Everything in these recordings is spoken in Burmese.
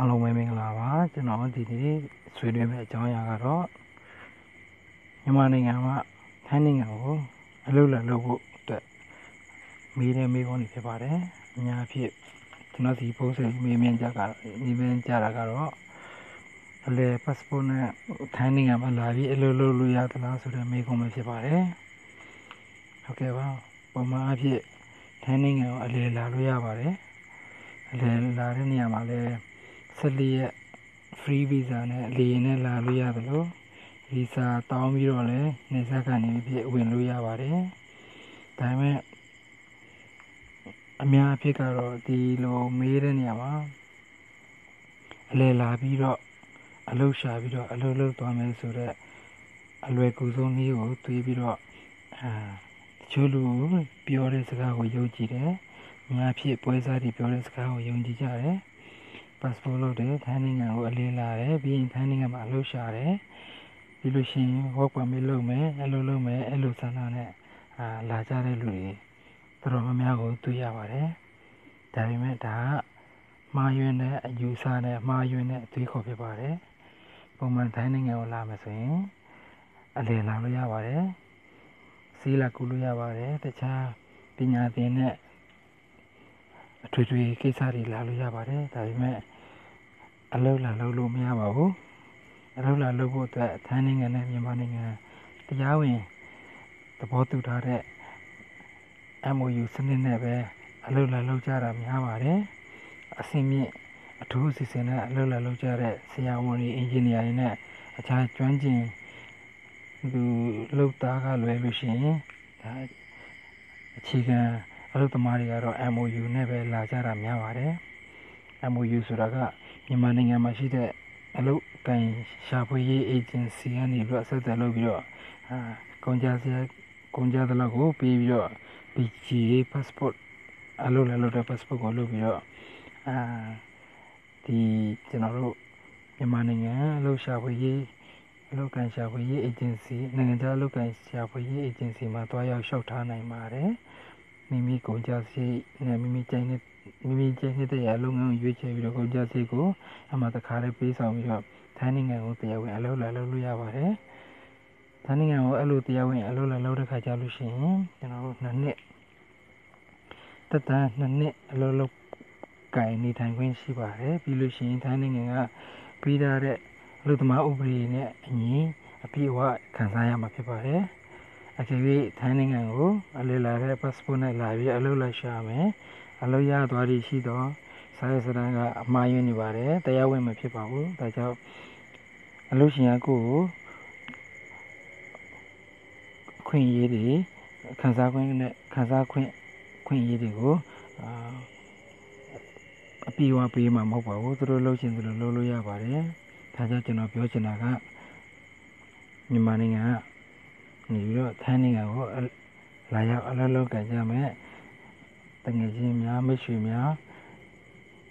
အားလုံးပဲမင်္ဂလာပါကျွန်တော်ဒီနေ့ဆွေးနွေးမယ့်အကြောင်းအရာကတော့မြန်မာနိုင်ငံမှာထိုင်းနိုင်ငံကိုအလုပ်လာလုပ်ဖို့အတွက်မေးတဲ့မေးခွန်းတွေဖြစ်ပါတယ်အများအဖြစ်ကျွန်တော်ဒီပုံစံမေးမြန်းကြကမေးမြန်းကြတာကတော့အလဲ passport နဲ့ထိုင်းနိုင်ငံမှာလာပြီးအလုပ်လုပ်လို့ရသလားဆိုတဲ့မေးခွန်းပဲဖြစ်ပါတယ်ဟုတ်ကဲ့ပါပုံမှန်အဖြစ်ထိုင်းနိုင်ငံကိုအလဲလာလို့ရပါတယ်အလဲလာတဲ့နေရာမှာလည်း 14ရက် free visa နဲ့လေယာဉ်နဲ့လာလို့ရတယ်လို့ visa တောင်းပြီးတော့လည်းနေဆက်ကနေဖြစ်ဝင်လို့ရပါတယ်ဒါပေမဲ့အများအဖြစ်ကတော့ဒီလိုမေးတဲ့နေရာမှာအလဲလာပြီးတော့အလုပ်ရှာပြီးတော့အလုပ်လုပ်သွားမယ်ဆိုတော့အလွယ်ကူဆုံးနည်းကိုတွေးပြီးတော့အာတချို့လူပြောတဲ့စကားကိုယုံကြည်တယ်။များဖြစ်ပွဲစားတွေပြောတဲ့စကားကိုယုံကြည်ကြတယ်။ passport လုပ်တယ်ထိုင်းနိုင်ငံကိုအလင်းလာတယ်ပြီးရင်ထိုင်းနိုင်ငံမှာအလုပ်ရှာတယ်ပြီးလို့ရှိရင် work permit လုပ်မယ်အဲ့လိုလုပ်မယ်အဲ့လိုဆန္ဒနဲ့အာလာကြတဲ့လူတွေတော်တော်များများကိုတွေ့ရပါတယ်ဒါပေမဲ့ဒါကမှားယွင်းတဲ့အယူဆနဲ့မှားယွင်းတဲ့အသွေးခေါ်ဖြစ်ပါတယ်ပုံမှန်ထိုင်းနိုင်ငံကိုလာမယ်ဆိုရင်အလင်းလာလို့ရပါတယ်စီးလာကူလို့ရပါတယ်တခြားပညာသင်တဲ့ အထွေထွေကိစ္စတွေလာလို့ရပါတယ်ဒါပေမဲ့အလုပ်လာလုပ်လို့မရပါဘူးအလုပ်လာလုပ်ဖို့အတွက်ထိုင်းနိုင်ငံနဲ့မြန်မာနိုင်ငံတရားဝင်သဘောတူထားတဲ့ MOU စနစ်နဲ့ပဲအလုပ်လာလုပ်ကြတာများပါတယ်အဆင့်မြင့်အထူးအစီအစဉ်နဲ့အလုပ်လာလုပ်ကြတဲ့ဆရာဝန်တွေအင်ဂျင်နီယာတွေနဲ့အခြားကျွမ်းကျင်သူလုပ်သားကလွယ်လို့ရှိရင်ဒါအခြေခံ အလုပ်သမားတွေကတော့ MOU နဲ့ပဲလာကြတာများပါတယ် MOU ဆိုတာကမြန်မာနိုင်ငံမှာရှိတဲ့အလုပ်ကိုင်ရှာဖွေရေး agency ကနေပြီးတော့ဆက်သွယ်လုပ်ပြီးတော့အာကုန်ကြစရာကုန်ကြသလောက်ကိုပေးပြီးတော့ PGA passport အလုပ်လည်းလုပ်တဲ့ passport ကိုလုပ်ပြီးတော့အာဒီကျွန်တော်တို့မြန်မာနိုင်ငံအလုပ်ရှာဖွေရေးအလုပ်ကိုင်ရှာဖွေရေး agency နိုင်ငံခြားအလုပ်ကိုင်ရှာဖွေရေး agency မှာတွားရောက်လျှောက်ထားနိုင်ပါတယ် မိမိကုန်ကြစည်နဲ့မိမိကြိုင်တဲ့မိမိကြိုင်တဲ့လုပ်ငန်းကိုရွေးချယ်ပြီးတော့ကုန်ကြစည်ကိုအမှတခါလေးပေးဆောင်ပြီးတော့ထိုင်းနိုင်ငံကိုတရားဝင်အလုပ်လာလုပ်လို့ရပါတယ်။ထိုင်းနိုင်ငံကိုအဲ့လိုတရားဝင်အလုပ်လာလုပ်တဲ့ခါကျလို့ရှိရင်ကျွန်တော်တို့နှစ်နှစ်တက်တန်းနှစ်နှစ်အလုပ်လုပ်ကင်နေထိုင်ခွင့်ရှိပါတယ်။ပြီးလို့ရှိရင်ထိုင်းနိုင်ငံကပြီးထားတဲ့အလုပ်သမားဥပဒေနဲ့အညီအပြည့်အဝခံစားရမှာဖြစ်ပါတယ်။ အကယ်၍ထိုင်းနိုင်ငံကိုအလေလာတဲ့ passport နဲ့လာပြီးအလုပ်လိုက်ရှာမယ်အလုပ်ရသွားသည်ရှိတော့စာရေးစတန်းကအမှားယွင်းနေပါတယ်တရားဝင်မဖြစ်ပါဘူးဒါကြောင့်အလုပ်ရှင်ကကိုကိုခွင့်ရေးတွေခံစားခွင့်နဲ့ခံစားခွင့်ခွင့်ရေးတွေကိုအာအပြေအဝပေးမှာမဟုတ်ပါဘူးသူတို့လုပ်ချင်သူတို့လုပ်လို့ရပါတယ်ဒါကြောင့်ကျွန်တော်ပြောချင်တာကမြန်မာနိုင်ငံက နေပြီးတော့ထိုင်းနိုင်ငံကိုလာရောက်အလုပ်လုပ်ကြကြမယ်တငယ်ချင်းများမိတ်ဆွေများ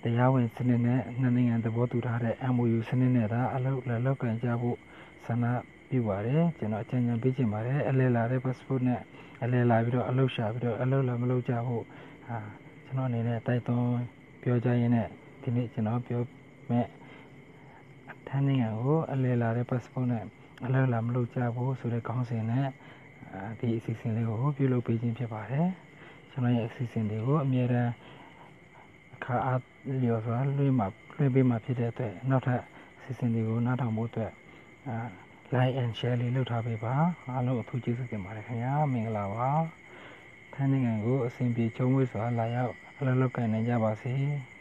တရားဝင်စနစ်နဲ့နှစ်နိုင်ငံသဘောတူထားတဲ့ MOU စနစ်နဲ့သာအလုပ်လာလုပ်ကြကြဖို့ဆန္ဒပြုပါတယ်ကျွန်တော်အကြံဉာဏ်ပေးချင်ပါတယ်အလဲလာတဲ့ passport နဲ့အလဲလာပြီးတော့အလုပ်ရှာပြီးတော့အလုပ်လာမလုပ်ကြဖို့ဟာကျွန်တော်အနေနဲ့တိုက်တွန်းပြောကြရင်းနဲ့ဒီနေ့ကျွန်တော်ပြောမဲ့ထိုင်းနိုင်ငံကိုအလဲလာတဲ့ passport နဲ့ အလောက်လာမလုပ်ကြဘူးဆိုတဲ့ခေါင်းစဉ်နဲ့ဒီအစီအစဉ်လေးကိုပြုလုပ်ပေးခြင်းဖြစ်ပါတယ်ကျွန်တော်ရဲ့အစီအစဉ်တွေကိုအမြဲတမ်းအခါအားလျော်စွာလွှင့်မှာလွှင့်ပေးမှာဖြစ်တဲ့အတွက်နောက်ထပ်အစီအစဉ်တွေကိုနားထောင်ဖို့အတွက်အာ like and share လေးလုပ်ထားပေးပါအားလုံးအထူးကျေးဇူးတင်ပါတယ်ခင်ဗျာမင်္ဂလာပါထိုင်းနိုင်ငံကိုအစဉ်ပြေချုံးဝေးစွာလာရောက်အလုပ်လုပ်ကိုင်နိုင်ကြပါစေ။